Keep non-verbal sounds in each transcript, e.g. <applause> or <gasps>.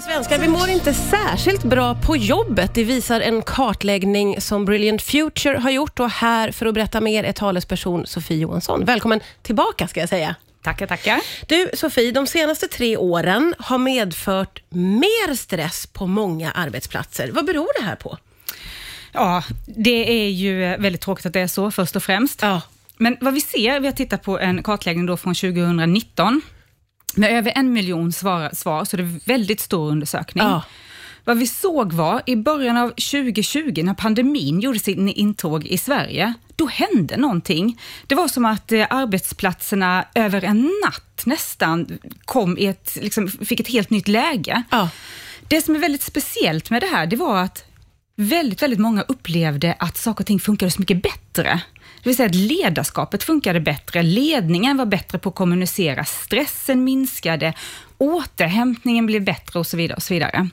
Vi svenskar vi mår inte särskilt bra på jobbet. Det visar en kartläggning som Brilliant Future har gjort och här för att berätta mer är talesperson Sofie Johansson. Välkommen tillbaka ska jag säga. Tackar, tackar. Du Sofie, de senaste tre åren har medfört mer stress på många arbetsplatser. Vad beror det här på? Ja, det är ju väldigt tråkigt att det är så först och främst. Ja. Men vad vi ser, vi har tittat på en kartläggning då från 2019 med över en miljon svar, svar så det är en väldigt stor undersökning. Ja. Vad vi såg var, i början av 2020, när pandemin gjorde sin intåg i Sverige, då hände någonting. Det var som att eh, arbetsplatserna över en natt nästan kom i ett, liksom, fick ett helt nytt läge. Ja. Det som är väldigt speciellt med det här, det var att väldigt, väldigt många upplevde att saker och ting funkade så mycket bättre. Det vill säga att ledarskapet funkade bättre, ledningen var bättre på att kommunicera, stressen minskade, återhämtningen blev bättre och så vidare. och så vidare.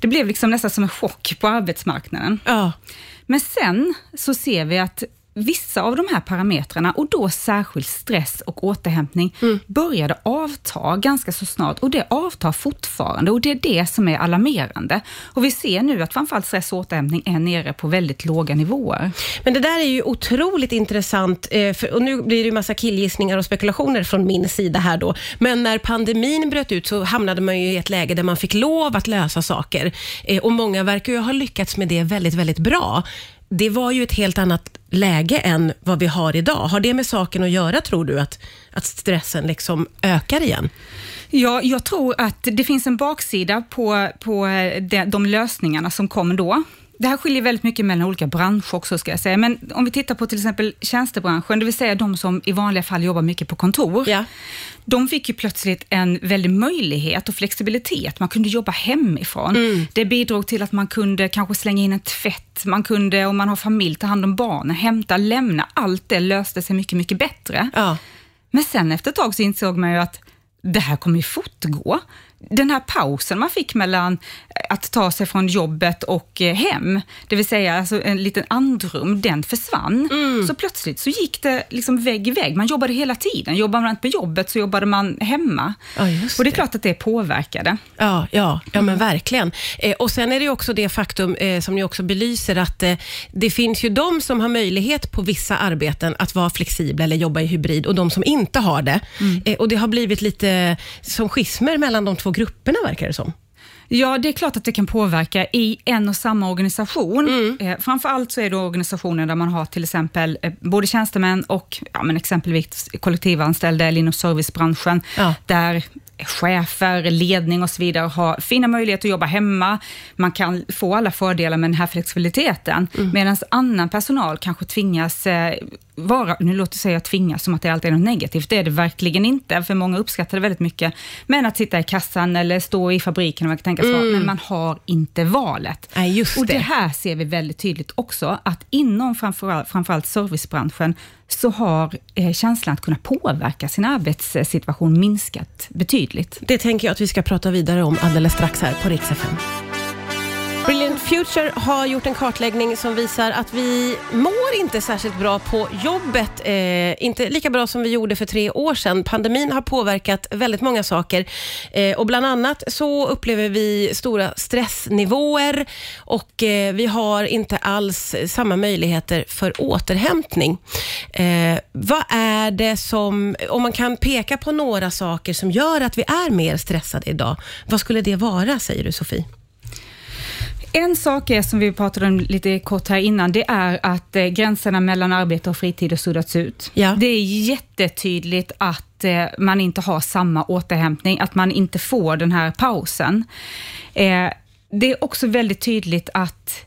Det blev liksom nästan som en chock på arbetsmarknaden. Ja. Men sen så ser vi att vissa av de här parametrarna, och då särskilt stress och återhämtning, började avta ganska så snart och det avtar fortfarande och det är det som är alarmerande. Och vi ser nu att framförallt stress och återhämtning är nere på väldigt låga nivåer. Men det där är ju otroligt intressant, eh, och nu blir det ju massa killgissningar och spekulationer från min sida här då. Men när pandemin bröt ut så hamnade man ju i ett läge där man fick lov att lösa saker. Eh, Och många verkar ju ha lyckats med det väldigt, väldigt bra. Det var ju ett helt annat läge än vad vi har idag. Har det med saken att göra, tror du, att, att stressen liksom ökar igen? Ja, jag tror att det finns en baksida på, på de, de lösningarna som kom då. Det här skiljer väldigt mycket mellan olika branscher också, ska jag säga. Men om vi tittar på till exempel tjänstebranschen, det vill säga de som i vanliga fall jobbar mycket på kontor. Ja. De fick ju plötsligt en väldig möjlighet och flexibilitet. Man kunde jobba hemifrån. Det bidrog till att man kunde kanske slänga in en tvätt. Man kunde, om man har familj, ta hand om barnen, hämta, lämna. Allt det löste sig mycket, mycket bättre. Ja. Men sen efter ett tag så insåg man ju att det här kommer ju fortgå. Den här pausen man fick mellan att ta sig från jobbet och eh, hem, det vill säga alltså en liten andrum, den försvann. Så plötsligt så gick det liksom vägg i vägg. Man jobbade hela tiden. Jobbade man inte på jobbet så jobbade man hemma. Ja, just och det är det. klart att det påverkade. Ja, ja, ja men verkligen. Eh, och Sen är det också det faktum eh, som ni också belyser, att eh, det finns ju de som har möjlighet på vissa arbeten att vara flexibla eller jobba i hybrid och de som inte har det. Eh, och Det har blivit lite som schismer mellan de två grupperna, verkar det som. Ja, det är klart att det kan påverka i en och samma organisation. Mm. Eh, framförallt så är det organisationer där man har till exempel eh, både tjänstemän och ja, men exempelvis kollektivanställda eller inom servicebranschen, Ja. där chefer, ledning och så vidare har fina möjligheter att jobba hemma. Man kan få alla fördelar med den här flexibiliteten, Mm. medan annan personal kanske tvingas eh, vara, nu låter jag säga tvingas som att det alltid är något negativt, det är det verkligen inte, för många uppskattar det väldigt mycket. Men att sitta i kassan eller stå i fabriken, man kan tänka sig, men man har inte valet. Nej, och det det. här ser vi väldigt tydligt också, att inom framförallt, framförallt servicebranschen, så har eh, känslan att kunna påverka sin arbetssituation minskat betydligt. Det tänker jag att vi ska prata vidare om alldeles strax här på Rix FM. Future har gjort en kartläggning som visar att vi mår inte särskilt bra på jobbet. Eh, inte lika bra som vi gjorde för tre år sedan. Pandemin har påverkat väldigt många saker eh, och bland annat så upplever vi stora stressnivåer och eh, vi har inte alls samma möjligheter för återhämtning. Eh, vad är det som, om man kan peka på några saker som gör att vi är mer stressade idag, vad skulle det vara, säger du Sofie? En sak är, som vi pratade om lite kort här innan, det är att eh, gränserna mellan arbete och fritid har suddats ut. Ja. Det är jättetydligt att eh, man inte har samma återhämtning, att man inte får den här pausen. Eh, det är också väldigt tydligt att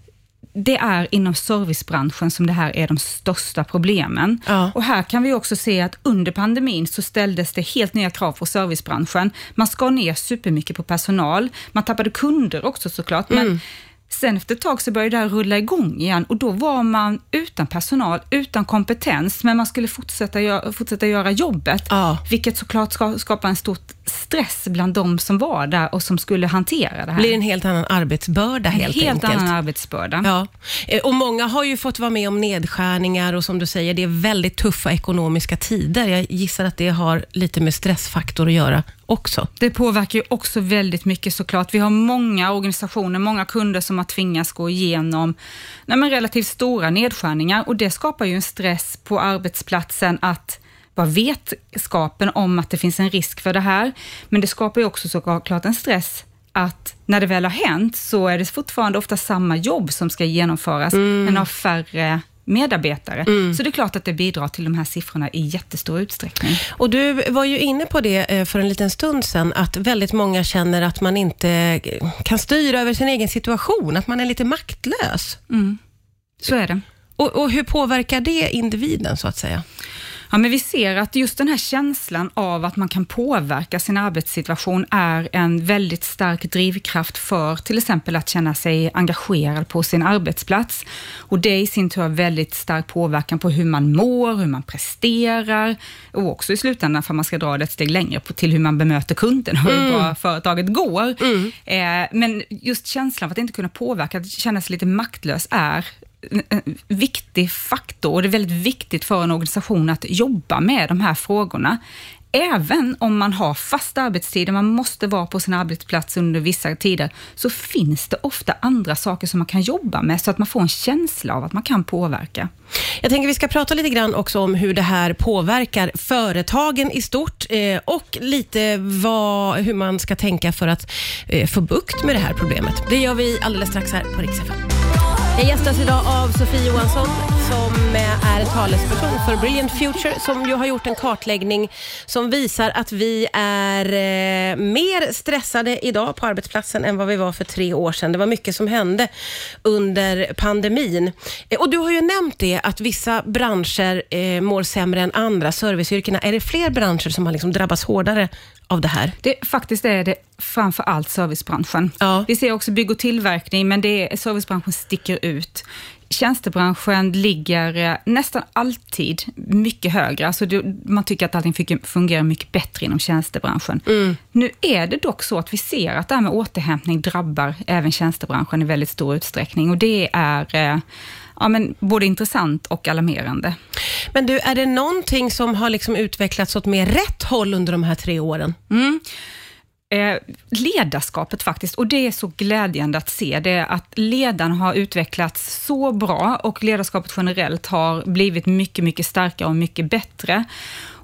det är inom servicebranschen som det här är de största problemen. Ja. Och här kan vi också se att under pandemin så ställdes det helt nya krav på servicebranschen. Man skar ner supermycket på personal, man tappade kunder också såklart, men Sen efter ett tag så började det här rulla igång igen och då var man utan personal, utan kompetens, men man skulle fortsätta, gö- fortsätta göra jobbet, Ja. vilket såklart ska, skapar en stort stress bland de som var där och som skulle hantera det här. blir en helt annan arbetsbörda en helt, helt enkelt. annan arbetsbörda. Ja, Eh, och många har ju fått vara med om nedskärningar och som du säger, det är väldigt tuffa ekonomiska tider. Jag gissar att det har lite med stressfaktor att göra också. Det påverkar ju också väldigt mycket såklart. Vi har många organisationer, många kunder som har tvingats gå igenom nej relativt stora nedskärningar och det skapar ju en stress på arbetsplatsen att bara vetskapen om att det finns en risk för det här, men det skapar ju också såklart en stress att när det väl har hänt så är det fortfarande ofta samma jobb som ska genomföras, men av färre medarbetare. Så det är klart att det bidrar till de här siffrorna i jättestor utsträckning. Och du var ju inne på det eh, för en liten stund sedan, att väldigt många känner att man inte eh, kan styra över sin egen situation, att man är lite maktlös. Så är det. Och, och hur påverkar det individen, så att säga? Ja, men vi ser att just den här känslan av att man kan påverka sin arbetssituation är en väldigt stark drivkraft för till exempel att känna sig engagerad på sin arbetsplats. Och det i sin tur har väldigt stark påverkan på hur man mår, hur man presterar och också i slutändan, för man ska dra det ett steg längre, på, till hur man bemöter kunden och hur bra företaget går. Eh, men just känslan av att inte kunna påverka, att känna sig lite maktlös är en viktig faktor och det är väldigt viktigt för en organisation att jobba med de här frågorna. Även om man har fasta arbetstider, man måste vara på sin arbetsplats under vissa tider, så finns det ofta andra saker som man kan jobba med, så att man får en känsla av att man kan påverka. Jag tänker vi ska prata lite grann också om hur det här påverkar företagen i stort eh, och lite vad, hur man ska tänka för att eh, få bukt med det här problemet. Det gör vi alldeles strax här på Rix jag gästas idag av Sofie Johansson som eh, är talesperson för Brilliant Future som ju har gjort en kartläggning som visar att vi är eh, mer stressade idag på arbetsplatsen än vad vi var för tre år sedan. Det var mycket som hände under pandemin. Eh, och du har ju nämnt det att vissa branscher eh, mår sämre än andra, serviceyrkena. Är det fler branscher som har liksom drabbats hårdare av det här? Det, faktiskt är det framför allt servicebranschen. Ja. Vi ser också bygg och tillverkning, men det är, servicebranschen sticker ut. Tjänstebranschen ligger eh, nästan alltid mycket högre. Alltså det, man tycker att allting fun- fungerar mycket bättre inom tjänstebranschen. Nu är det dock så att vi ser att det här med återhämtning drabbar även tjänstebranschen i väldigt stor utsträckning och det är eh, ja, men både intressant och alarmerande. Men du, är det någonting som har liksom utvecklats åt mer rätt håll under de här tre åren? Eh, ledarskapet faktiskt, och det är så glädjande att se, det är att ledarna har utvecklats så bra och ledarskapet generellt har blivit mycket, mycket starkare och mycket bättre.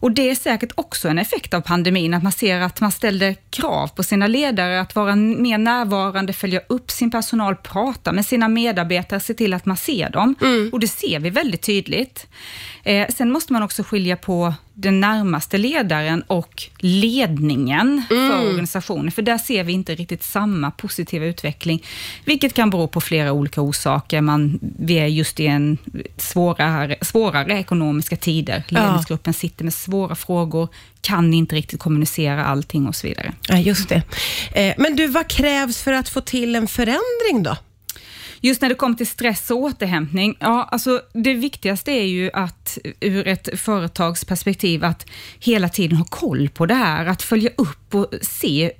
Och det är säkert också en effekt av pandemin, att man ser att man ställde krav på sina ledare att vara mer närvarande, följa upp sin personal, prata med sina medarbetare, se till att man ser dem. Och det ser vi väldigt tydligt. Eh, sen måste man också skilja på den närmaste ledaren och ledningen för organisationen, för där ser vi inte riktigt samma positiva utveckling, vilket kan bero på flera olika orsaker. Man, vi är just i en svårare, svårare ekonomiska tider. Ledningsgruppen sitter med svåra frågor, kan inte riktigt kommunicera allting och så vidare. Ja, just det. Eh, men du, vad krävs för att få till en förändring då? Just när det kommer till stress och återhämtning, ja, alltså det viktigaste är ju att ur ett företagsperspektiv att hela tiden ha koll på det här, att följa upp och se,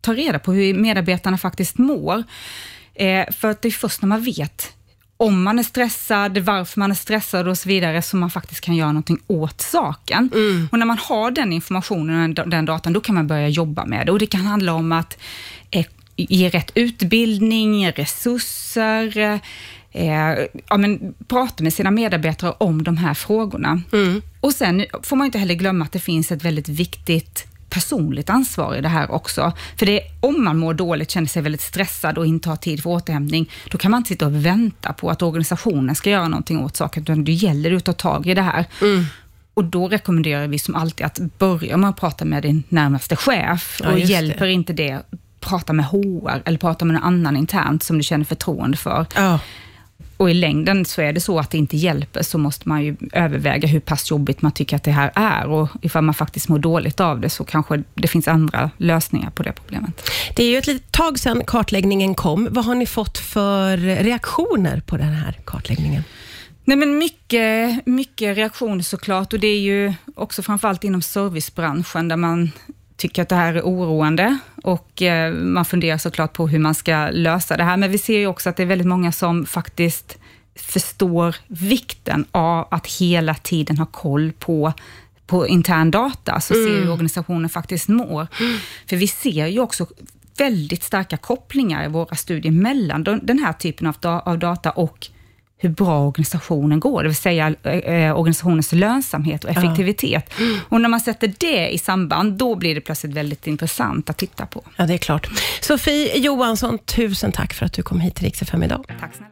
ta reda på hur medarbetarna faktiskt mår. Eh, för att det är först när man vet om man är stressad, varför man är stressad och så vidare, som man faktiskt kan göra någonting åt saken. Och när man har den informationen och den, datan, då kan man börja jobba med det. Och det kan handla om att eh, ge rätt utbildning, resurser, eh, ja, men, prata med sina medarbetare om de här frågorna. Och sen får man inte heller glömma att det finns ett väldigt viktigt personligt ansvar i det här också. För det, om man mår dåligt, känner sig väldigt stressad och inte har tid för återhämtning, då kan man inte sitta och vänta på att organisationen ska göra någonting åt saken, utan det gäller att ta tag i det här. Och då rekommenderar vi som alltid att börja med att prata med din närmaste chef. Ja, och just det. hjälper inte det, prata med HR eller prata med någon annan internt som du känner förtroende för. Ja. Och i längden så är det så att det inte hjälper, så måste man ju överväga hur pass jobbigt man tycker att det här är. Och ifall man faktiskt mår dåligt av det, så kanske det finns andra lösningar på det problemet. Det är ju ett litet tag sedan kartläggningen kom. Vad har ni fått för reaktioner på den här kartläggningen? Nej, men mycket, mycket reaktioner såklart och det är ju också framförallt inom servicebranschen där man tycker att det här är oroande och eh, man funderar såklart på hur man ska lösa det här. Men vi ser ju också att det är väldigt många som faktiskt förstår vikten av att hela tiden ha koll på på intern data, så mm. ser hur organisationen faktiskt mår. Mm. <gasps> För vi ser ju också väldigt starka kopplingar i våra studier mellan den här typen av, data och hur bra organisationen går, det vill säga eh, organisationens lönsamhet och effektivitet. Ja. Och när man sätter det i samband, då blir det plötsligt väldigt intressant att titta på. Ja, det är klart. Sofie Johansson, tusen tack för att du kom hit till Rix idag. Tack snälla.